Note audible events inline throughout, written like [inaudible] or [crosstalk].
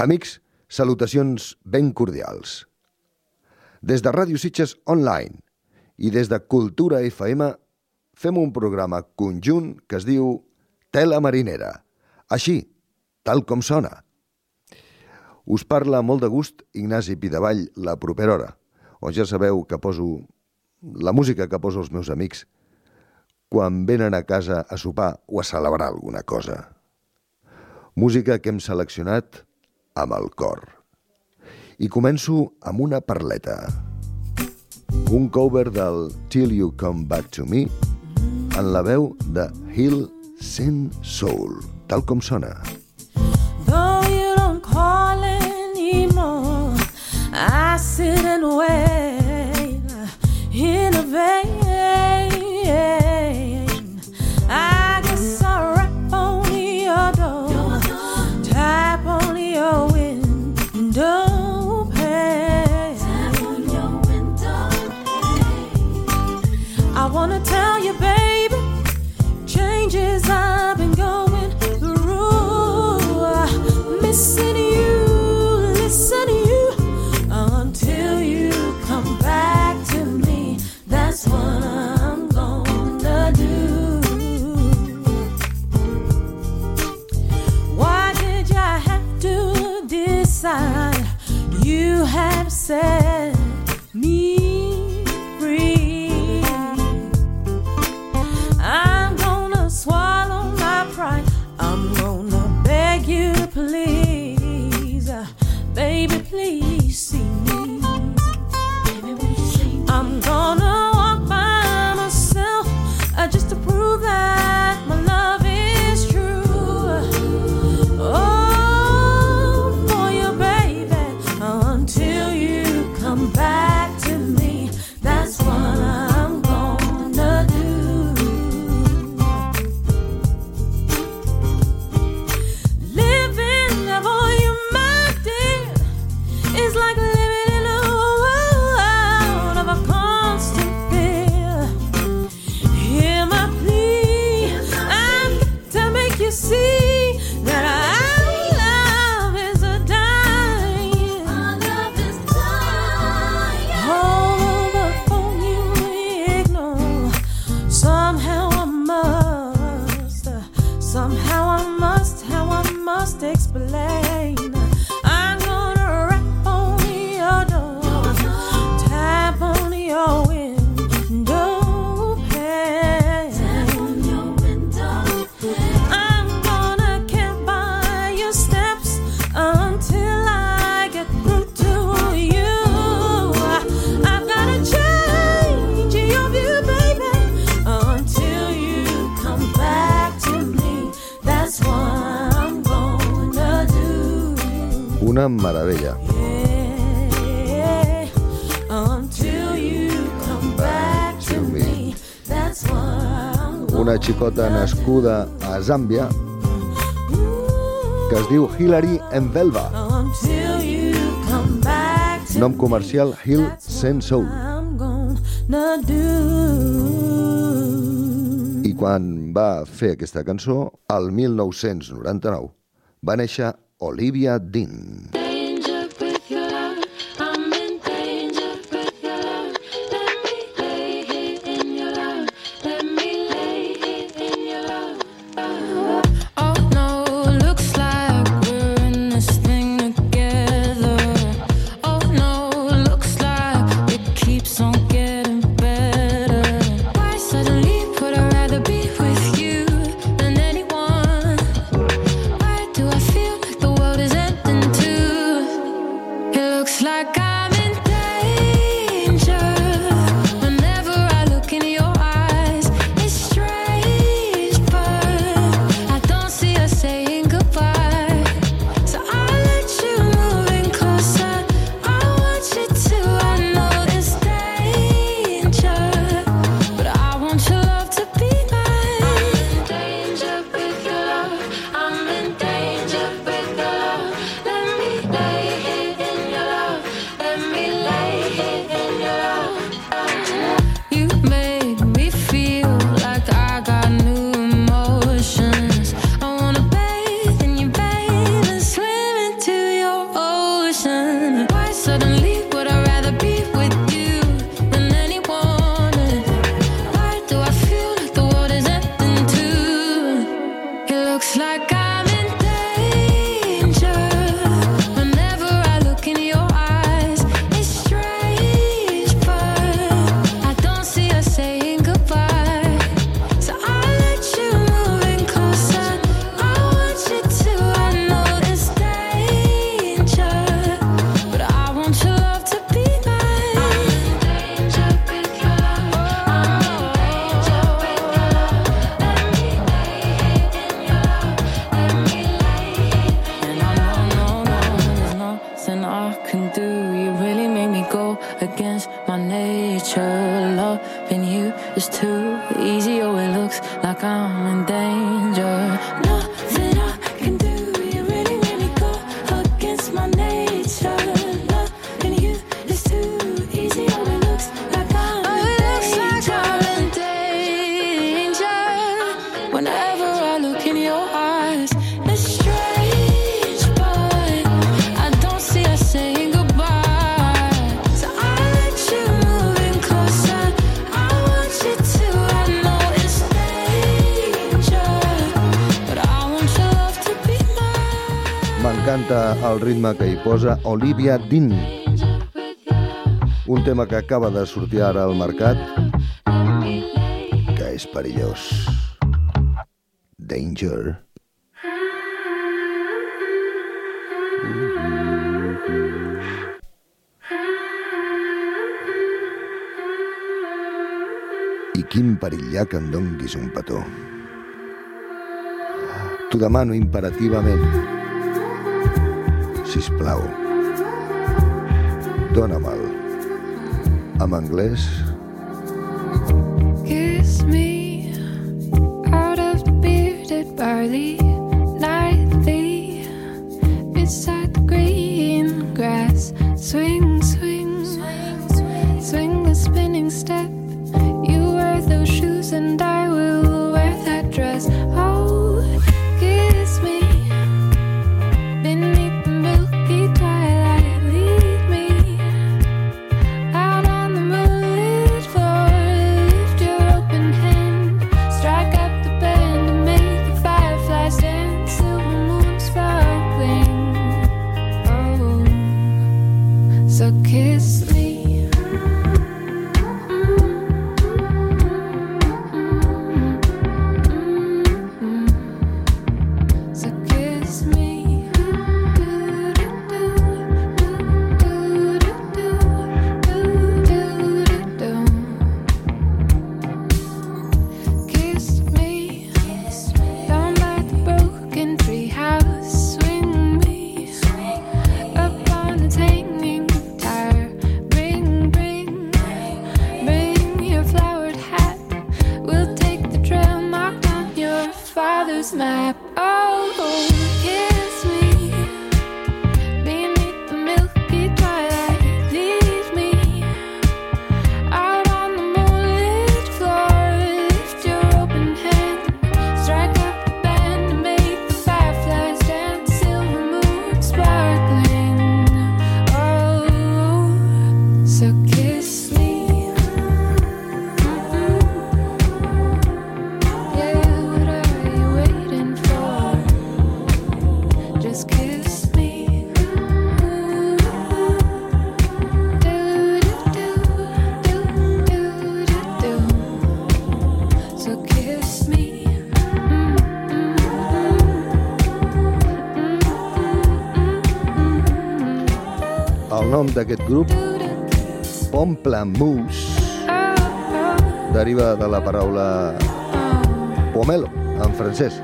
Amics, salutacions ben cordials. Des de Ràdio Sitges Online i des de Cultura FM fem un programa conjunt que es diu Tela Marinera. Així, tal com sona. Us parla molt de gust Ignasi Pidavall la propera hora, on ja sabeu que poso la música que poso els meus amics quan venen a casa a sopar o a celebrar alguna cosa. Música que hem seleccionat amb el cor. I començo amb una perleta. Un cover del Till You Come Back to Me en la veu de Hill Send Soul, tal com sona. Though you don't call anymore, I sit and wait in a vein. Missing you, listen to you until you come back to me. That's what I'm gonna do. Why did have to decide you have set Xicota nascuda a Zàmbia que es diu Hilary Envelva, nom comercial Hill Send Soul. I quan va fer aquesta cançó, al 1999, va néixer Olivia Dean. go against my nature. Loving you is too easy. Oh, it looks like I'm in danger. No. escoltar el ritme que hi posa Olivia Dean. Un tema que acaba de sortir ara al mercat, que és perillós. Danger. I quin perill que em donguis un petó. T'ho demano imperativament si plau. Dona mal. Amb anglès d'aquest grup, Pomplamoose, deriva de la paraula pomelo, en francès.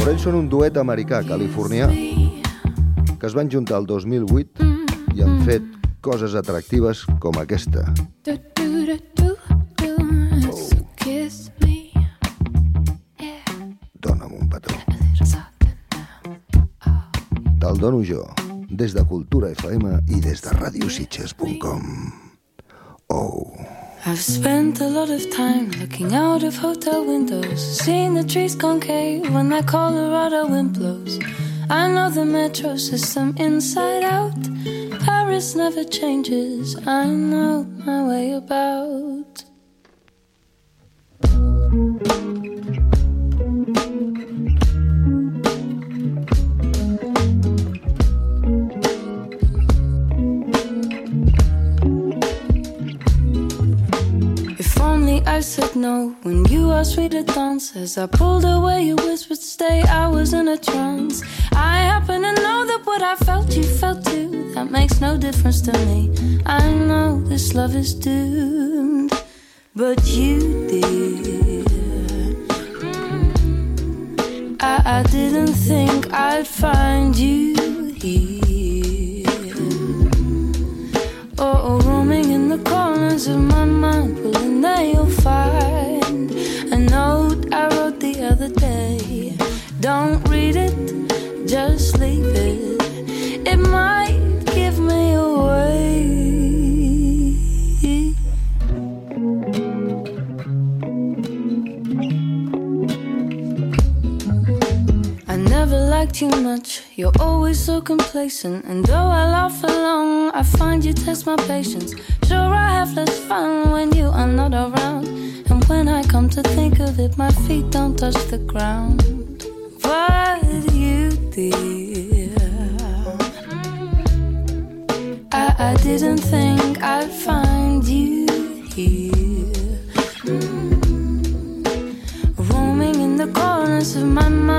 Però ells són un duet americà, californià, que es van juntar el 2008 i han fet coses atractives com aquesta. Dona'm un petó. Te'l dono jo. des de Cultura FM i des de radiositges.com. Oh. I've spent a lot of time looking out of hotel windows, seeing the trees concave when that Colorado wind blows. I know the metro system inside out. Paris never changes. I know my way about. I said no when you asked me to dance. As I pulled away, you whispered, Stay. I was in a trance. I happen to know that what I felt, you felt too. That makes no difference to me. I know this love is doomed, but you did. I, I didn't think I'd find you here. Oh, in the corners of my mind. Well, in there you'll find a note I wrote the other day. Don't read it, just leave it. It might give me away. You much. You're always so complacent. And though I laugh along, I find you test my patience. Sure, I have less fun when you are not around. And when I come to think of it, my feet don't touch the ground. But you did. I, I didn't think I'd find you here. Mm. Roaming in the corners of my mind,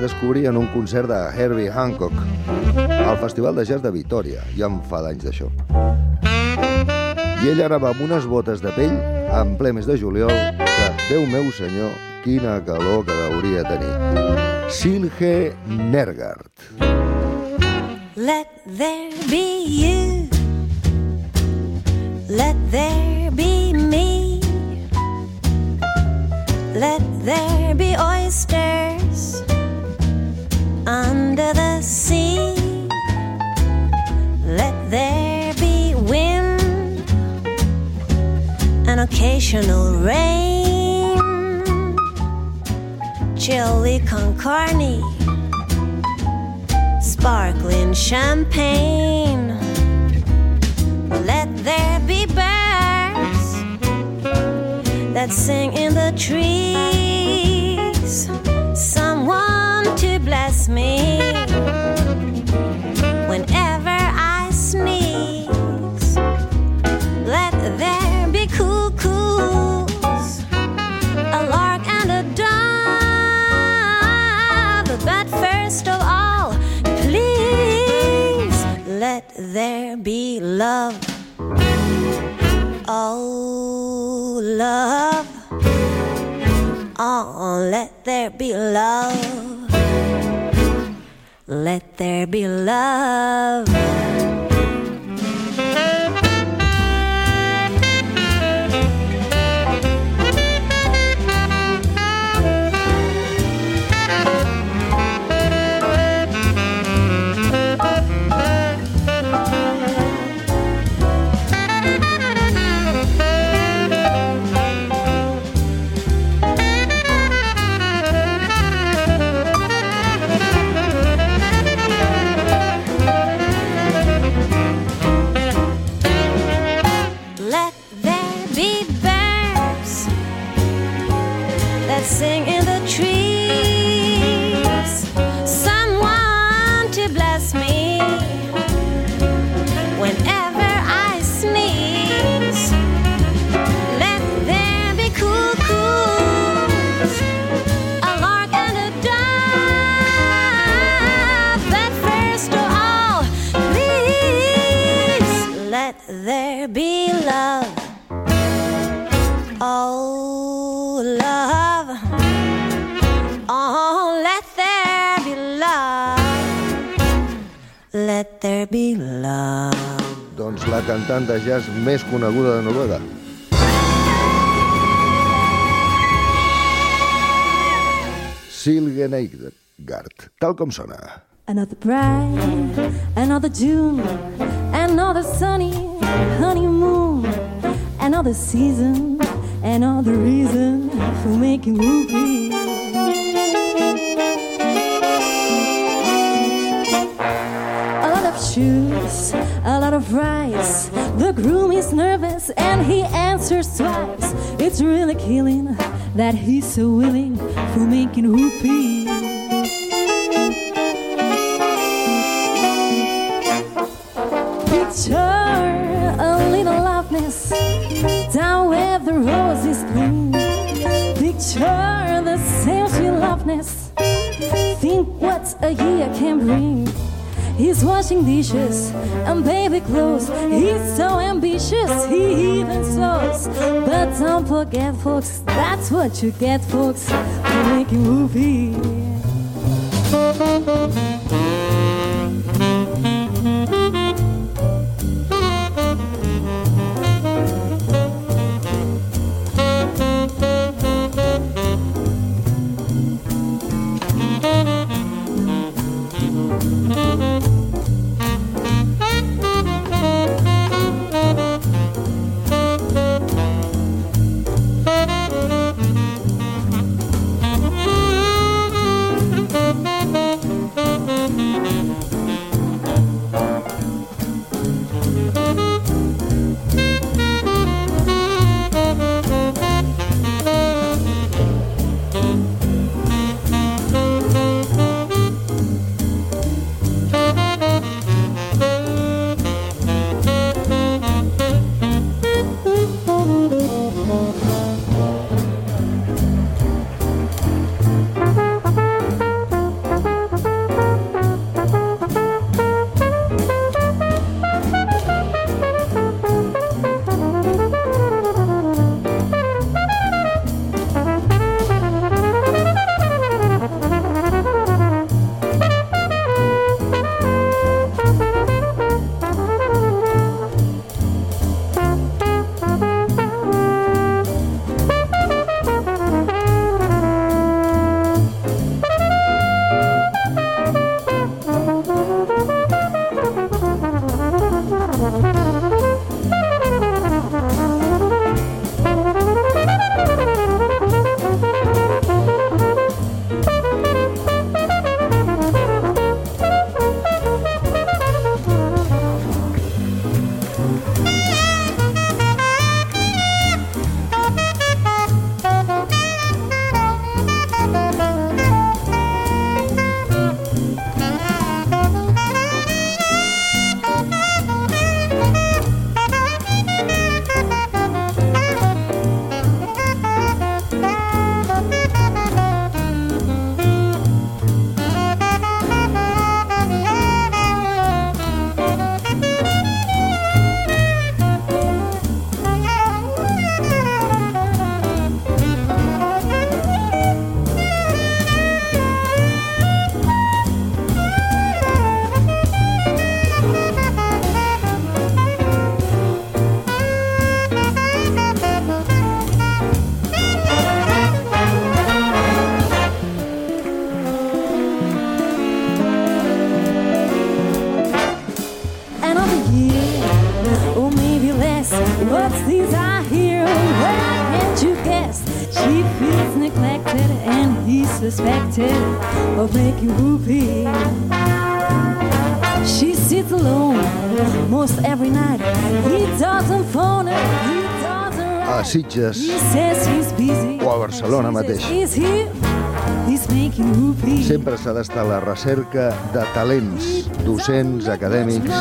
descobrir en un concert de Herbie Hancock al Festival de Jazz de Vitoria. Ja em fa d'anys d'això. I ell anava amb unes botes de pell en ple mes de juliol que, Déu meu senyor, quina calor que hauria tenir. Silge Nergard. Let there be you. Let there be me. Let there be oysters occasional rain. Chili con carne sparkling champagne. Let there be birds that sing in the trees. Someone to bless me love. Cantant de jazz més coneguda de Noruega. Silge Neigard, tal com sona. Another bright, another June, another sunny honeymoon, another season, another reason for making whoopee. A lot of shoes, a lot of rice. The groom is nervous and he answers twice. It's really killing that he's so willing for making whoopee. Picture a little loveness down where the roses bloom. Picture the same loveness. Think what a year can bring. He's washing dishes and baby clothes. He's so ambitious, he even sews. But don't forget, folks, that's what you get, folks, for making movie. Sitges o a Barcelona mateix. Sempre s'ha d'estar a la recerca de talents, docents, acadèmics,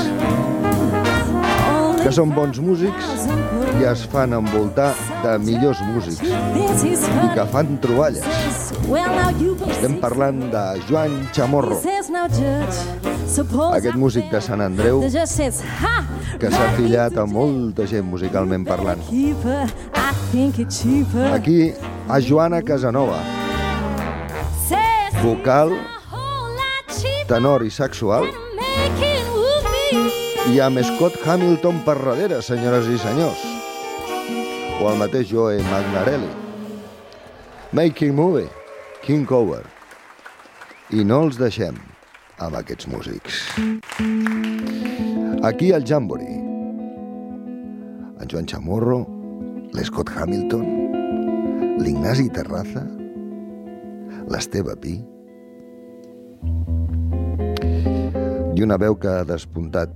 que són bons músics i es fan envoltar de millors músics i que fan troballes. Estem parlant de Joan Chamorro. Aquest músic de. Sant Andreu que s'ha afiliat a molta gent musicalment parlant. Aquí, a Joana Casanova, vocal, tenor i sexual, i amb Scott Hamilton per darrere, senyores i senyors. O el mateix Joe Magnarelli. Making Movie, King Cover. I no els deixem amb aquests músics. Aquí al Jamboree. En Joan Chamorro, l'Scott Hamilton, l'Ignasi Terraza, l'Esteve Pi i una veu que ha despuntat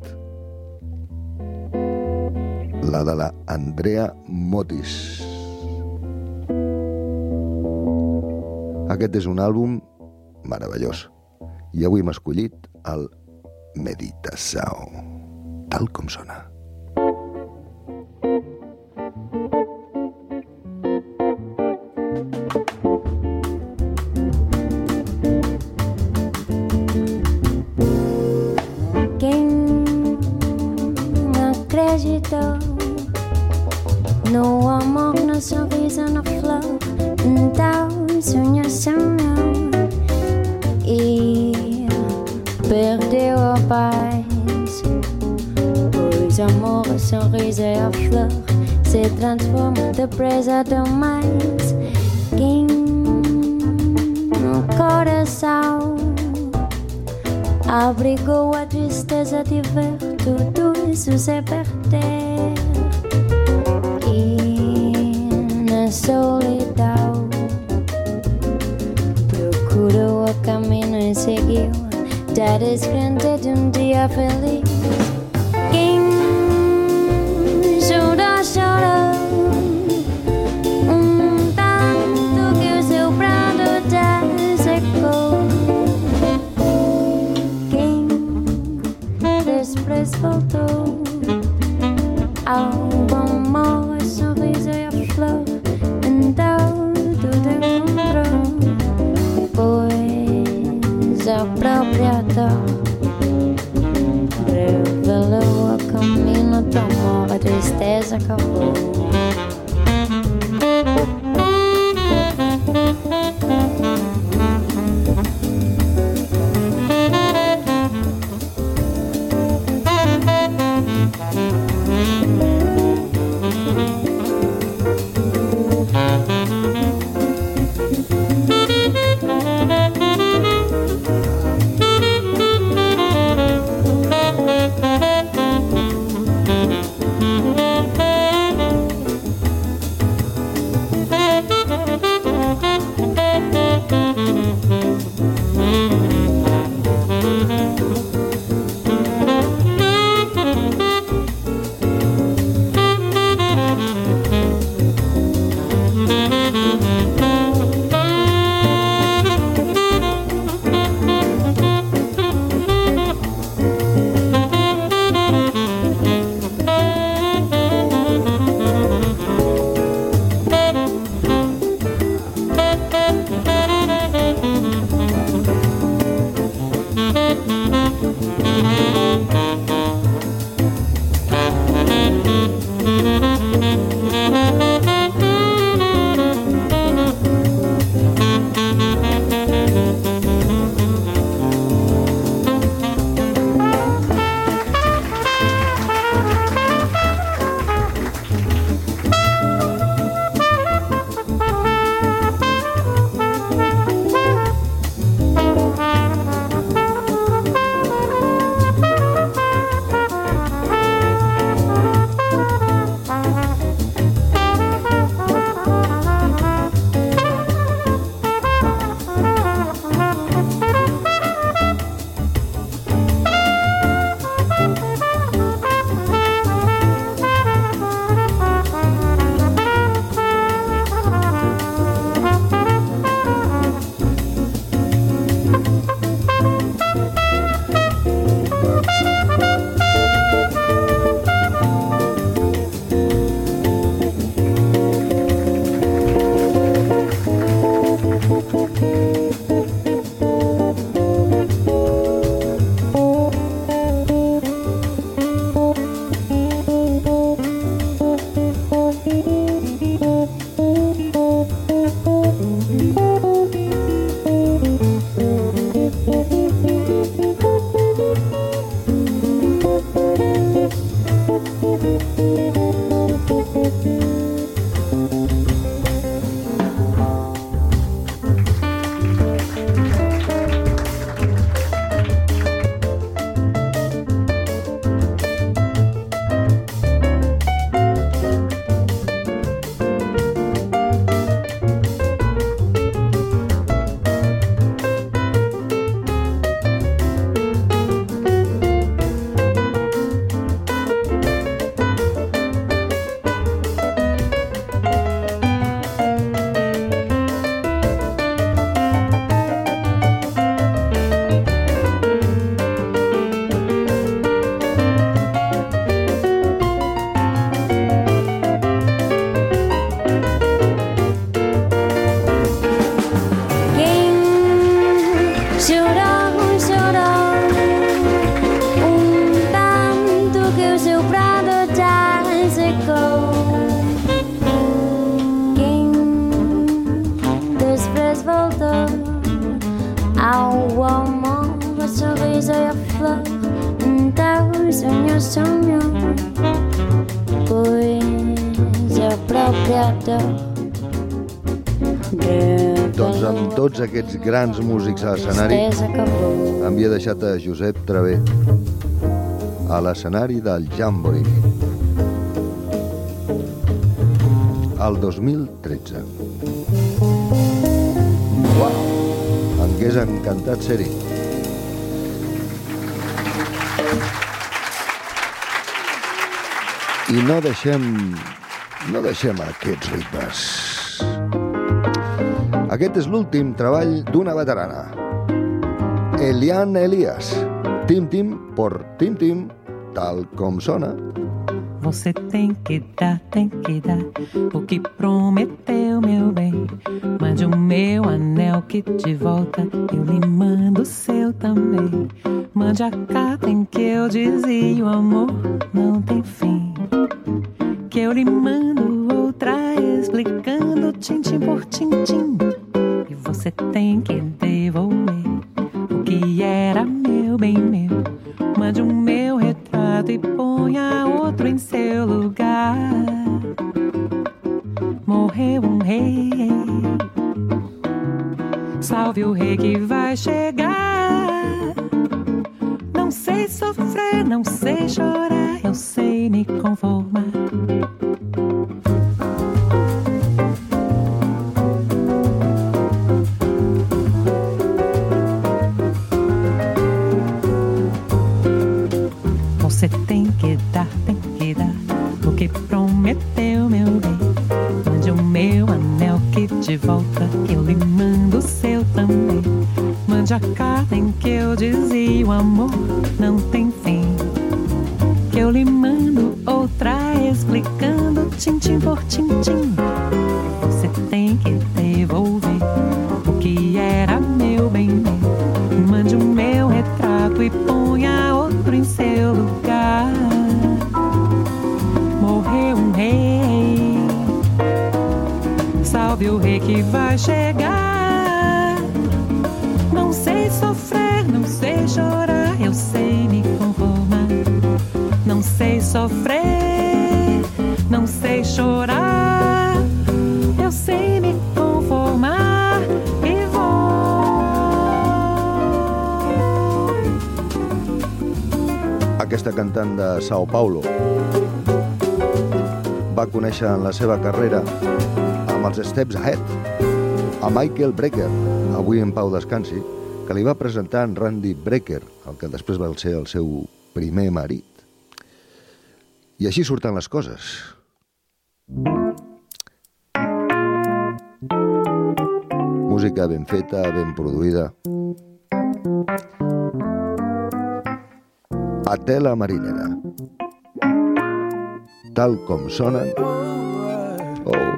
la de la Andrea Motis. Aquest és un àlbum meravellós i avui hem escollit el Meditação, tal com sona. Doncs amb tots aquests grans músics a l'escenari havia deixat a Josep Travé a l'escenari del Jamboree al 2013. Em hagués encantat ser-hi. I no deixem... no deixem aquests ritmes. Aquest és l'últim treball d'una veterana. Eliane Elias. Tim Tim por Tim Tim, tal com sona. Você tem que dar, tem que dar o que prometeu, meu bem. Mande o meu anel que de volta eu lhe mando o seu também. Mande a carta em que eu dizia o amor não tem fim. Que eu lhe mando outra explicando tintim por tintim. E você tem que devolver o que era meu, bem meu. Mande o retrato e ponha outro em seu lugar. Morreu um rei. Salve o rei que vai chegar. Não sei sofrer, não sei chorar, eu sei me conformar. Prometeu, meu bem. Mande o meu anel que de volta eu lhe mando o seu também. Mande a carta em que eu dizia o amor não vai chegar. Não sei sofrer, não sei chorar, eu sei me conformar. Não sei sofrer, não sei chorar, eu sei me conformar e vou. Aquesta cantant de Sao Paulo va conèixer en la seva carrera amb els Steps Ahead Michael Brecker, avui en pau descansi, que li va presentar en Randy Brecker, el que després va ser el seu primer marit. I així surten les coses. Música ben feta, ben produïda. A tela marinera. Tal com sonen... Oh.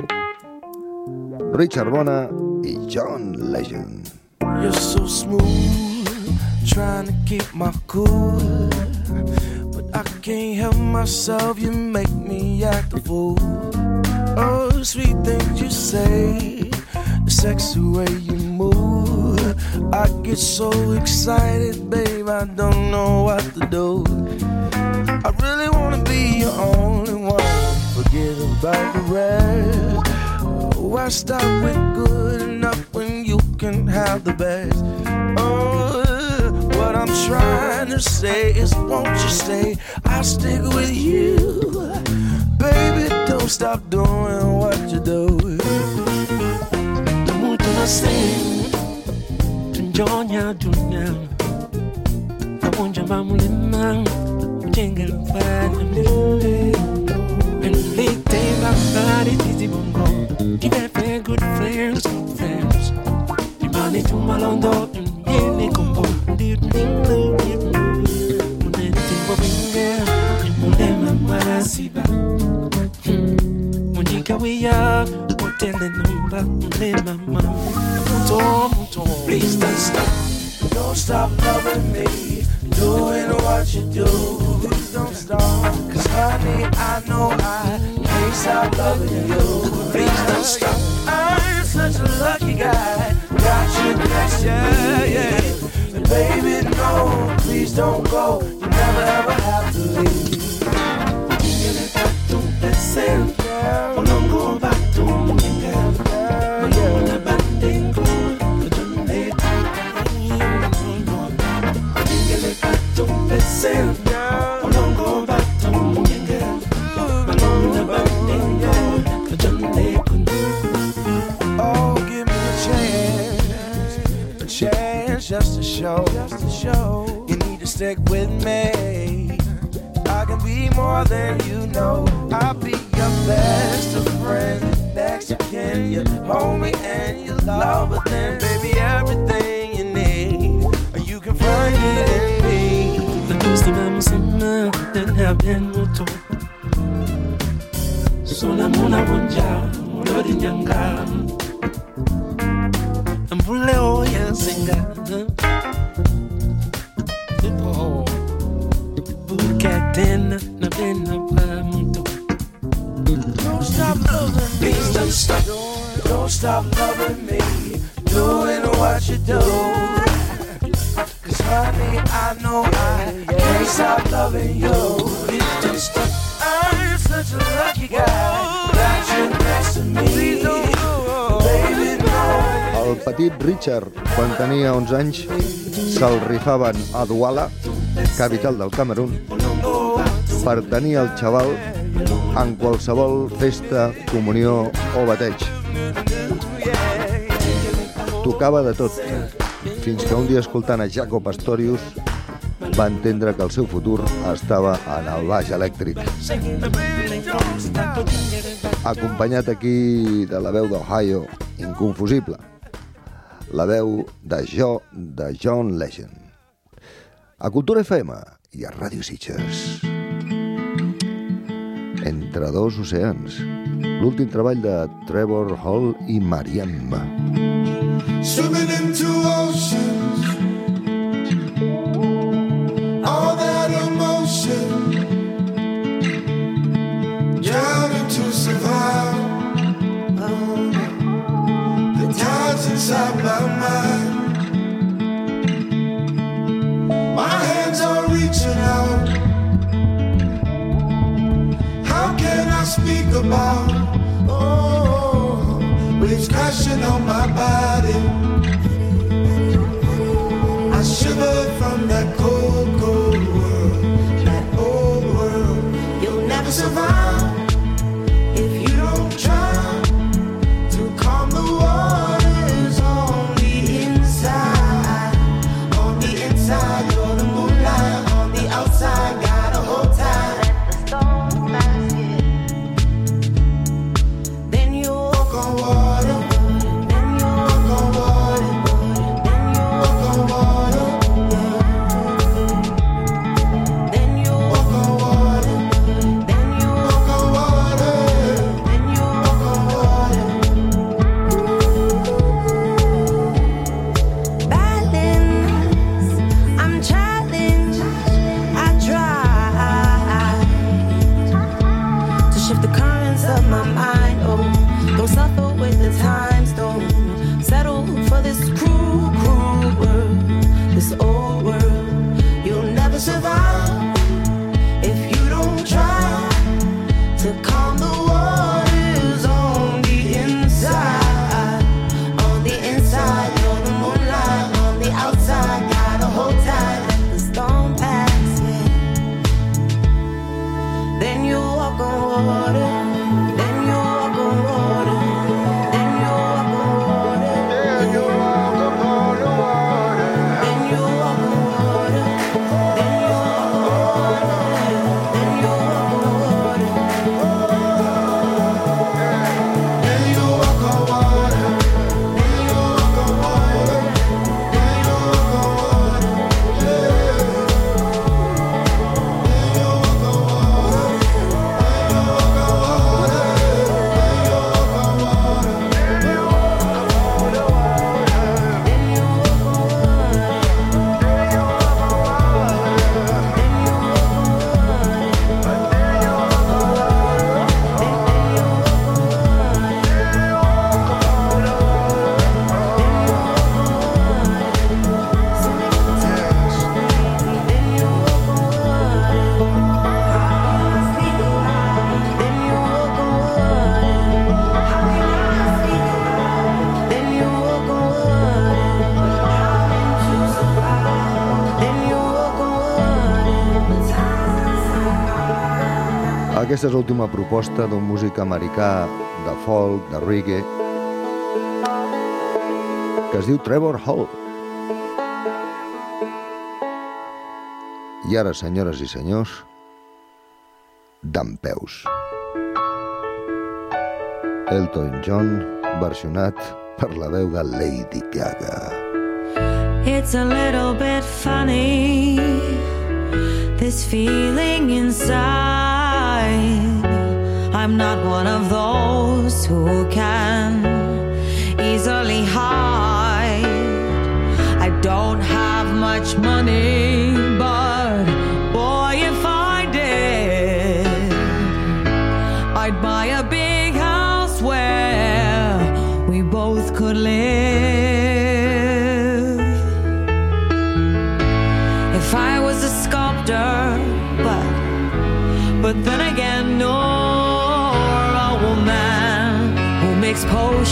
Richard Bona i John Legend. You're so smooth, trying to keep my cool. But I can't help myself, you make me act a fool. Oh, sweet things you say, the sexy way you move. I get so excited, babe, I don't know what to do. I really wanna be your only one, forget about the rest. Oh, Why stop with good enough when you can have the best? Oh, what I'm trying to say is, won't you stay? I'll stick with you, baby. Don't stop doing what you sé, tunjonya dunya. Kabunja mamulima, ujenga mfano mzuri. Give a good friends, friends. Imani tumalondo, yene kombo, Munene timbo binga, mulema marasiba. Munyika wiya, mutende numba, mulema mama. Muto, muto. Please don't stop, don't stop loving me, doing what you do. Please don't stop, cause honey, I know I can't stop loving you don't stop. I'm such a lucky guy. Got you next, yeah, yeah. And baby, no, please don't go. You never ever have to leave. Tiene tanto deseo. With me. I can be more than you know. I'll be your best of friend. Next to kin, you hold me and you love it. Then, baby, everything you need, you can find it in me. The gusto vemos in love, then have been mutual. Sola muna wanja, lori nyanga. Mbule oya singa. Bukatena na bena pa mutu. Don't stop loving me. Please don't stop. Don't stop loving me. Doing what you do. Cause honey, I know I, I can't stop loving you. Please don't stop. I'm such a lucky guy that you're next to me. Baby, no. El petit Richard, quan tenia 11 anys, se'l rifaven a Douala, capital del Camerún, per tenir el xaval en qualsevol festa, comunió o bateig. Tocava de tot, fins que un dia escoltant a Jaco Pastorius va entendre que el seu futur estava en el baix elèctric. Acompanyat aquí de la veu d'Ohio, inconfusible, la veu de Jo de John Legend. A Cultura FM i a Ràdio Sitges. Entre dos oceans. L'últim treball de Trevor Hall i Mariam. Swimming into oceans. All that emotion. To survive. The tides inside my mind. My hands are reaching out. Speak about? Oh, waves crashing on my body. I shiver from that cold, cold world, that old world. You'll never survive Aquesta és l'última proposta d'un músic americà de folk, de reggae, que es diu Trevor Hall. I ara, senyores i senyors, d'en peus. Elton John, versionat per la veu de Lady Gaga. It's a little bit funny, this feeling inside. I'm not one of those who can easily hide. I don't have much money,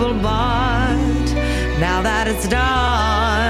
Quite but now that it's done,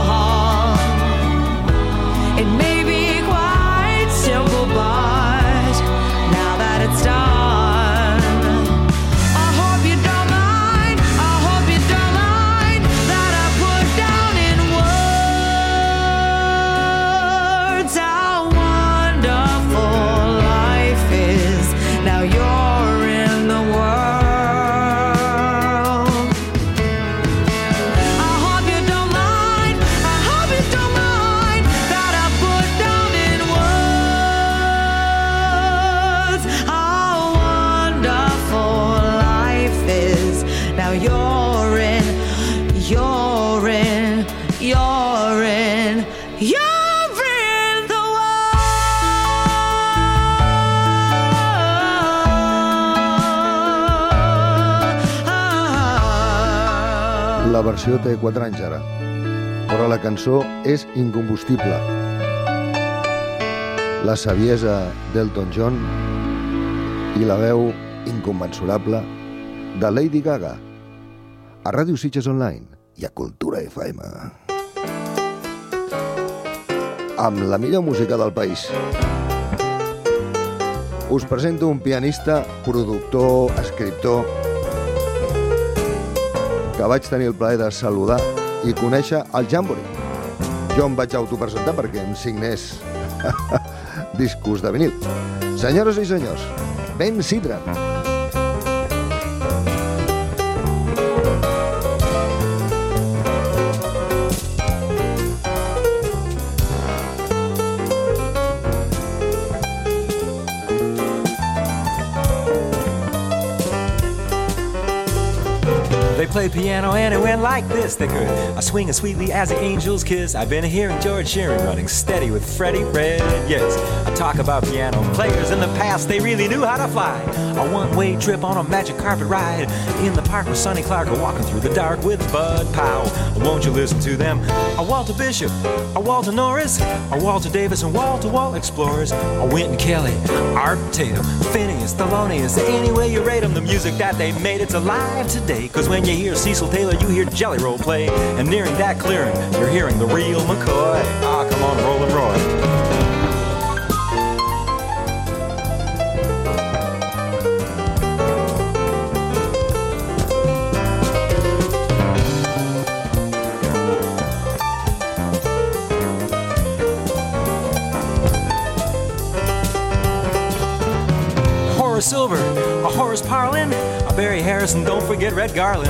versió té 4 anys ara, però la cançó és incombustible. La saviesa d'Elton John i la veu inconmensurable de Lady Gaga a Ràdio Sitges Online i a Cultura FM. Amb la millor música del país. Us presento un pianista, productor, escriptor, que vaig tenir el plaer de saludar i conèixer al Jamboree. Jo em vaig autopresentar perquè em signés [laughs] discos de vinil. Senyores i senyors, Ben Sidran. Play piano and it went like this. They could I swing as sweetly as the angels kiss. I've been hearing George Shearing running steady with Freddie Fred. Yes, I talk about piano players in the past. They really knew how to fly. A one-way trip on a magic carpet ride in the park with Sonny Clark or walking through the dark with Bud Powell. Won't you listen to them? A Walter Bishop, a Walter Norris, a Walter Davis, and Wall to Wall Explorers. A Wynton Kelly, Art Tatum, Phineas, Thelonious. Any way you rate them, the music that they made, it's alive today. Cause when you hear Cecil Taylor, you hear Jelly Roll play. And nearing that clearing, you're hearing the real McCoy. Ah, come on, Rollin' Roy. A Barry Harrison, don't forget Red Garland,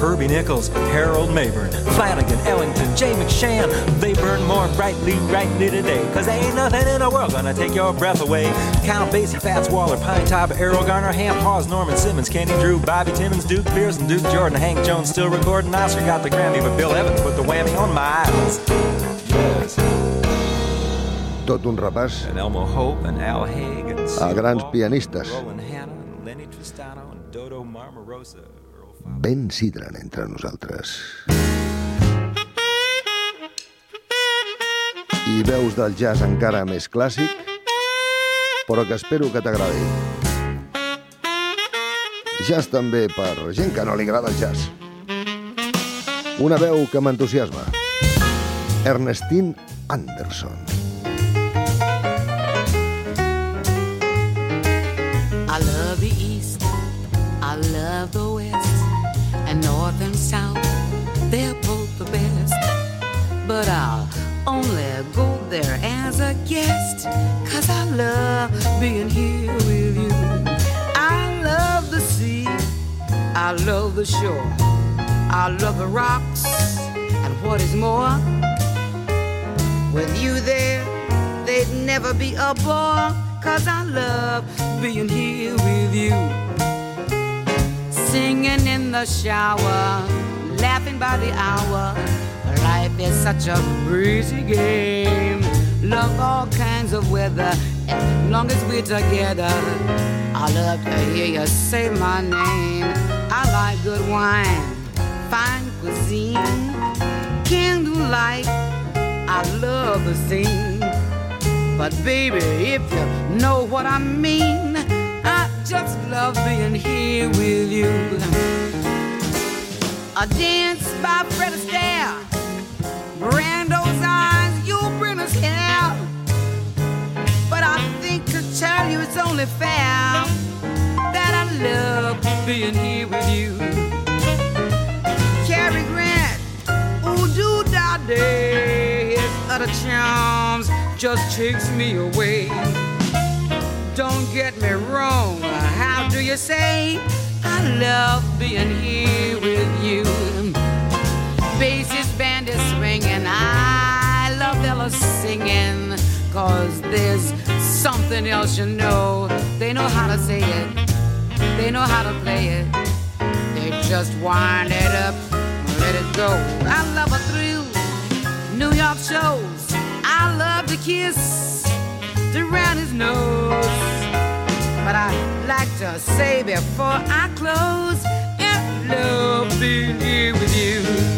Herbie Nichols, Harold Mabern, Flanagan, Ellington, Jay McShann. They burn more brightly, brightly today, cause there ain't nothing in the world gonna take your breath away. Count Basie, Fats Waller, Pine Top, Erroll Garner, Hamp Hawes, Norman Simmons, Kenny Drew, Bobby Timmons, Duke Pearson, Duke Jordan, Hank Jones still recording. Oscar got the Grammy, but Bill Evans put the whammy on my Miles. Yes. Tot un repàs And Elmo Hope and Al Haig and a grans pianistes. Ben sidren entre nosaltres. I veus del jazz encara més clàssic, però que espero que t'agradi. Jazz també per gent que no li agrada el jazz. Una veu que m'entusiasma. Ernestine Anderson. Love the West, and North and South, they're both the best. But I'll only go there as a guest, cause I love being here with you. I love the sea, I love the shore, I love the rocks, and what is more, with you there, they'd never be a bore. Cause I love being here with you. Singing in the shower, laughing by the hour. Life is such a breezy game. Love all kinds of weather as long as we're together. I love to hear you say my name. I like good wine, fine cuisine, candlelight. I love the scene. But baby, if you know what I mean, just love being here with you. A dance by Fred Astaire, Brando's eyes, you bring us here. But I think to tell you it's only fair that I love being here with you. Cary Grant, ooh doo da day, his other charms just takes me away. Don't get me wrong, how do you say? I love being here with you. Bassist band is swinging, I love Ella singing. Cause there's something else you know. They know how to say it, they know how to play it. They just wind it up, let it go. I love a thrill, New York shows. I love to kiss around his nose. But I like to say before I close, I love being here with you.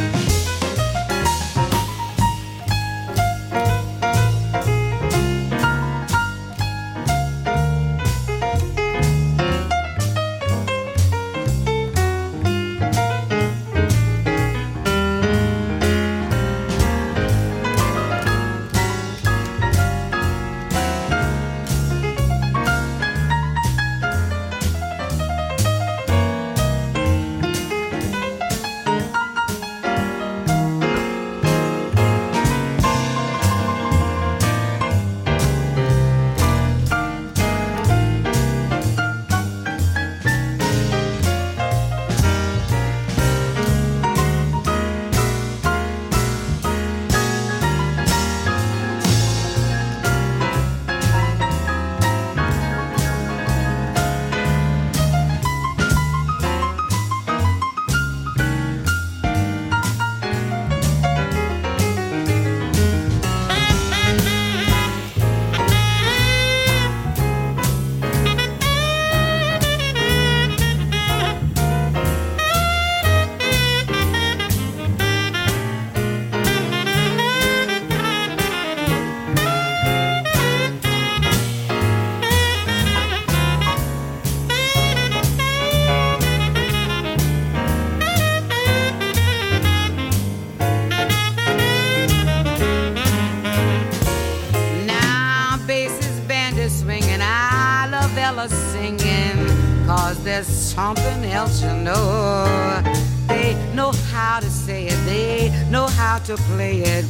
Something else, you know. They know how to say it, they know how to play it.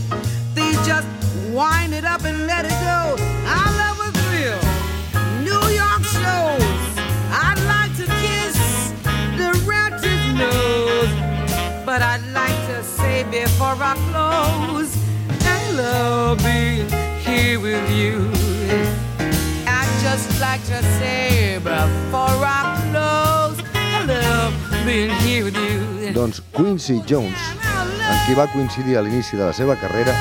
They just wind it up and let it go. I love a thrill. New York shows. I'd like to kiss the rat's nose. But I'd like to say before I close, I love being here with you. Just like to say before I close, I love being here with you. Doncs Quincy Jones, amb qui va coincidir a l'inici de la seva carrera,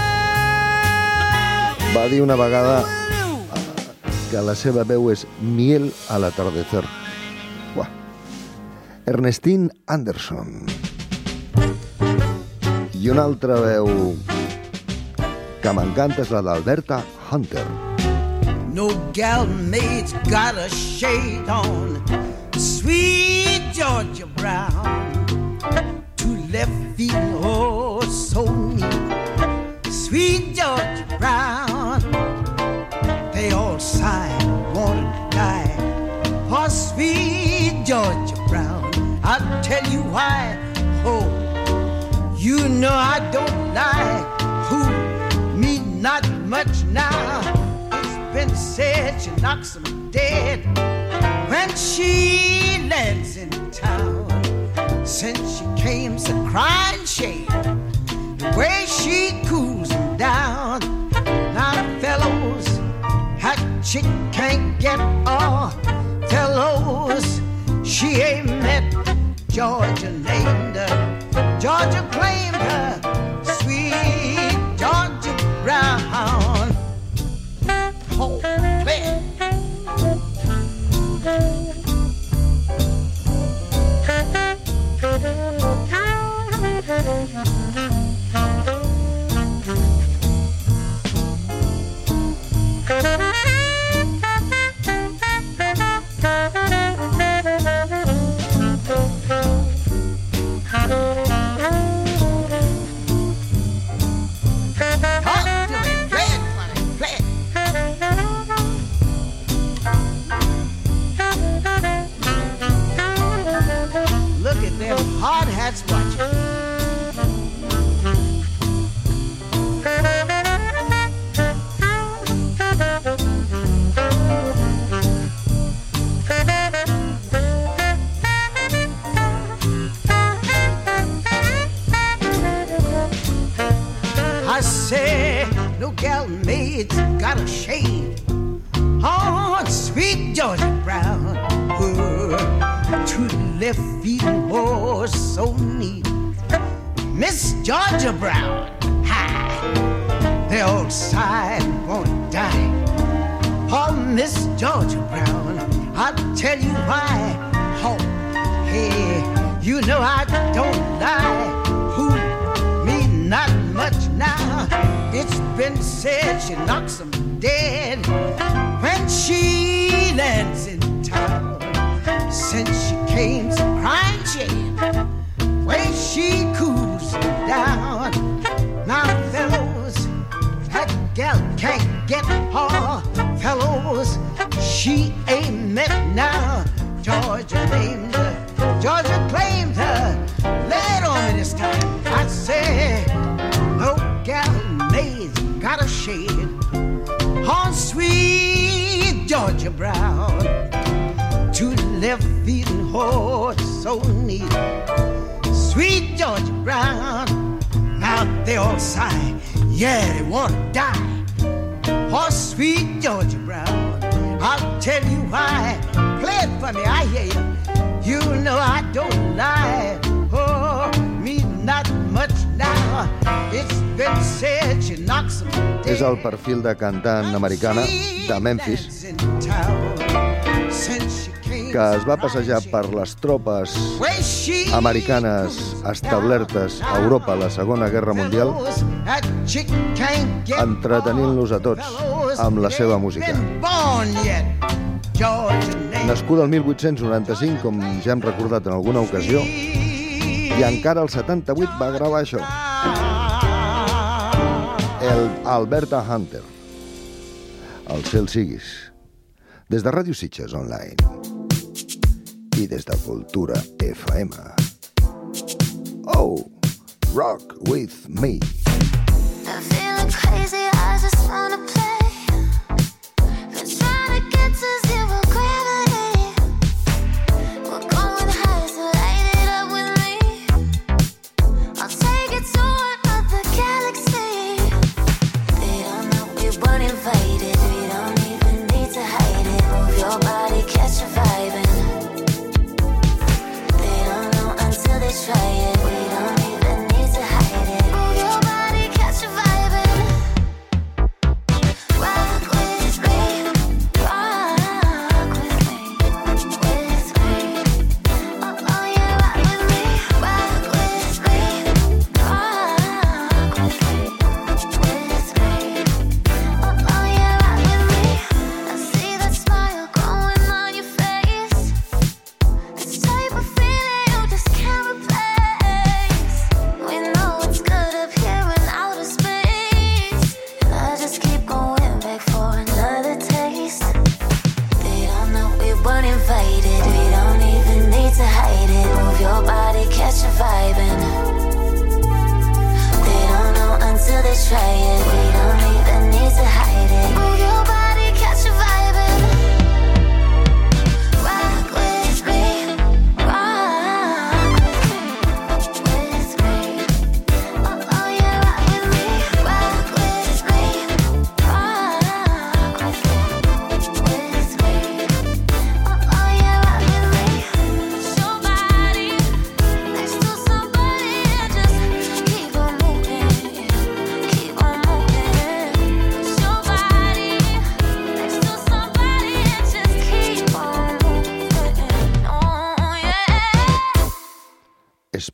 va dir una vegada que la seva veu és miel al atardecer. Buah. Ernestine Anderson. I una altra veu que m'encanta és la d'Alberta Hunter. No gal maid's got a shade on. Sweet Georgia Brown. Two left feet, oh, so neat. Sweet Georgia Brown. They all sigh, wanna die. For oh, sweet Georgia Brown. I'll tell you why. Oh, you know I don't lie. Who? Me not much now. Been said she knocks 'em dead when she lands in town. Since she came so crying shame, the way she cools cools 'em down. Now fellows, that chick can't get off. Fellows, she ain't met Georgia named her. Georgia claimed her. Sweet Georgia Brown. Georgia Brown. Two left feet and horse so neat. Sweet Georgia Brown. Now they all sigh, yeah, they want to die. Oh, sweet Georgia Brown. I'll tell you why. Play it for me, I hear you. You know I don't lie. És el perfil de cantant americana de Memphis que es va passejar per les tropes americanes establertes a Europa a la Segona Guerra Mundial entretenint-los a tots amb la seva música. Nascuda el 1895, com ja hem recordat en alguna ocasió, i encara el 78 va gravar això. El Alberta Hunter. El cel siguis. Des de Ràdio Sitges Online i des de Cultura FM. Oh, rock with me. I feeling crazy, I just wanna play. Been trying to get to zero.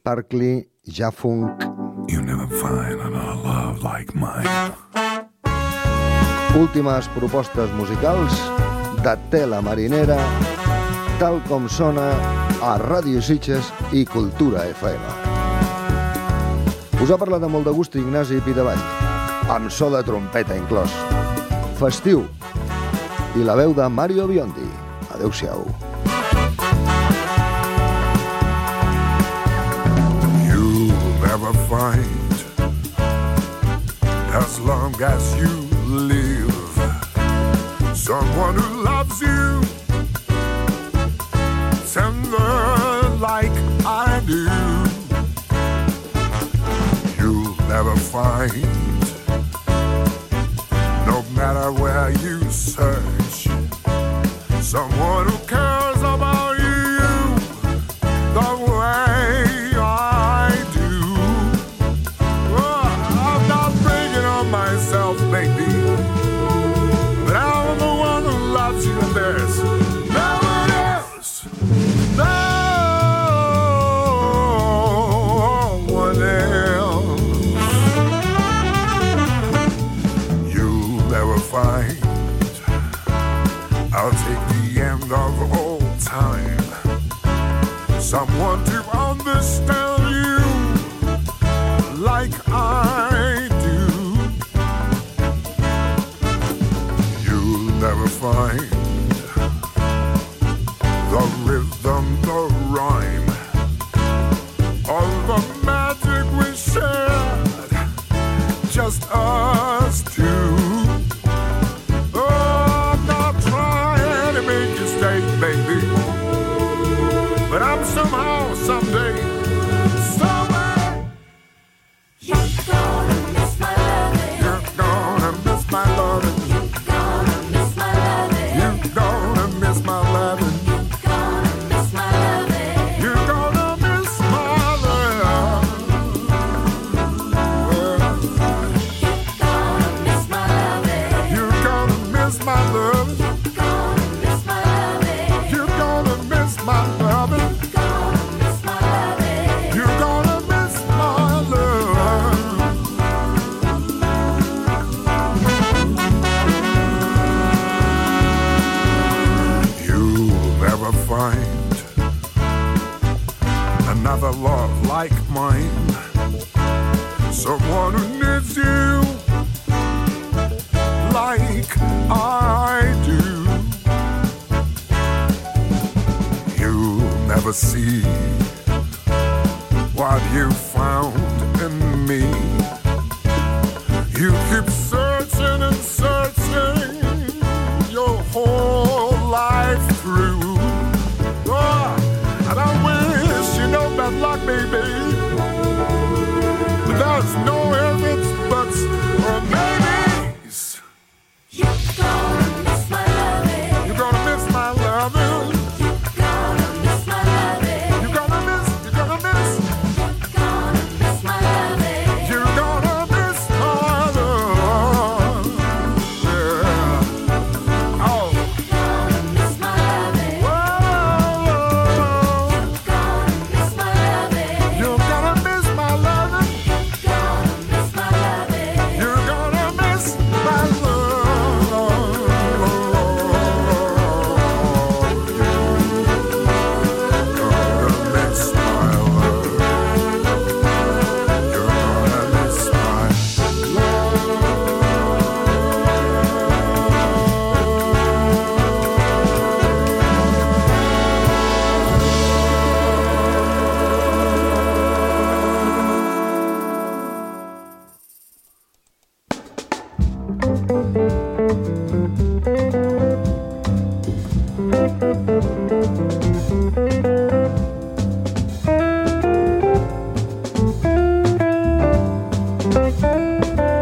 Parkley, ja funk. You never find another love like mine. Últimes propostes musicals de tela marinera, tal com sona a Ràdio Sitges i Cultura FM. Us ha parlat amb molt de gust Ignasi Pitavall, amb so de trompeta inclòs. Festiu i la veu de Mario Biondi. Adéu-siau. mind. As long as you live, someone who loves you, tender like I do, you'll never find. No matter where you search. like mine. Someone who needs you like I do. You'll never see what you found in me. You keep Música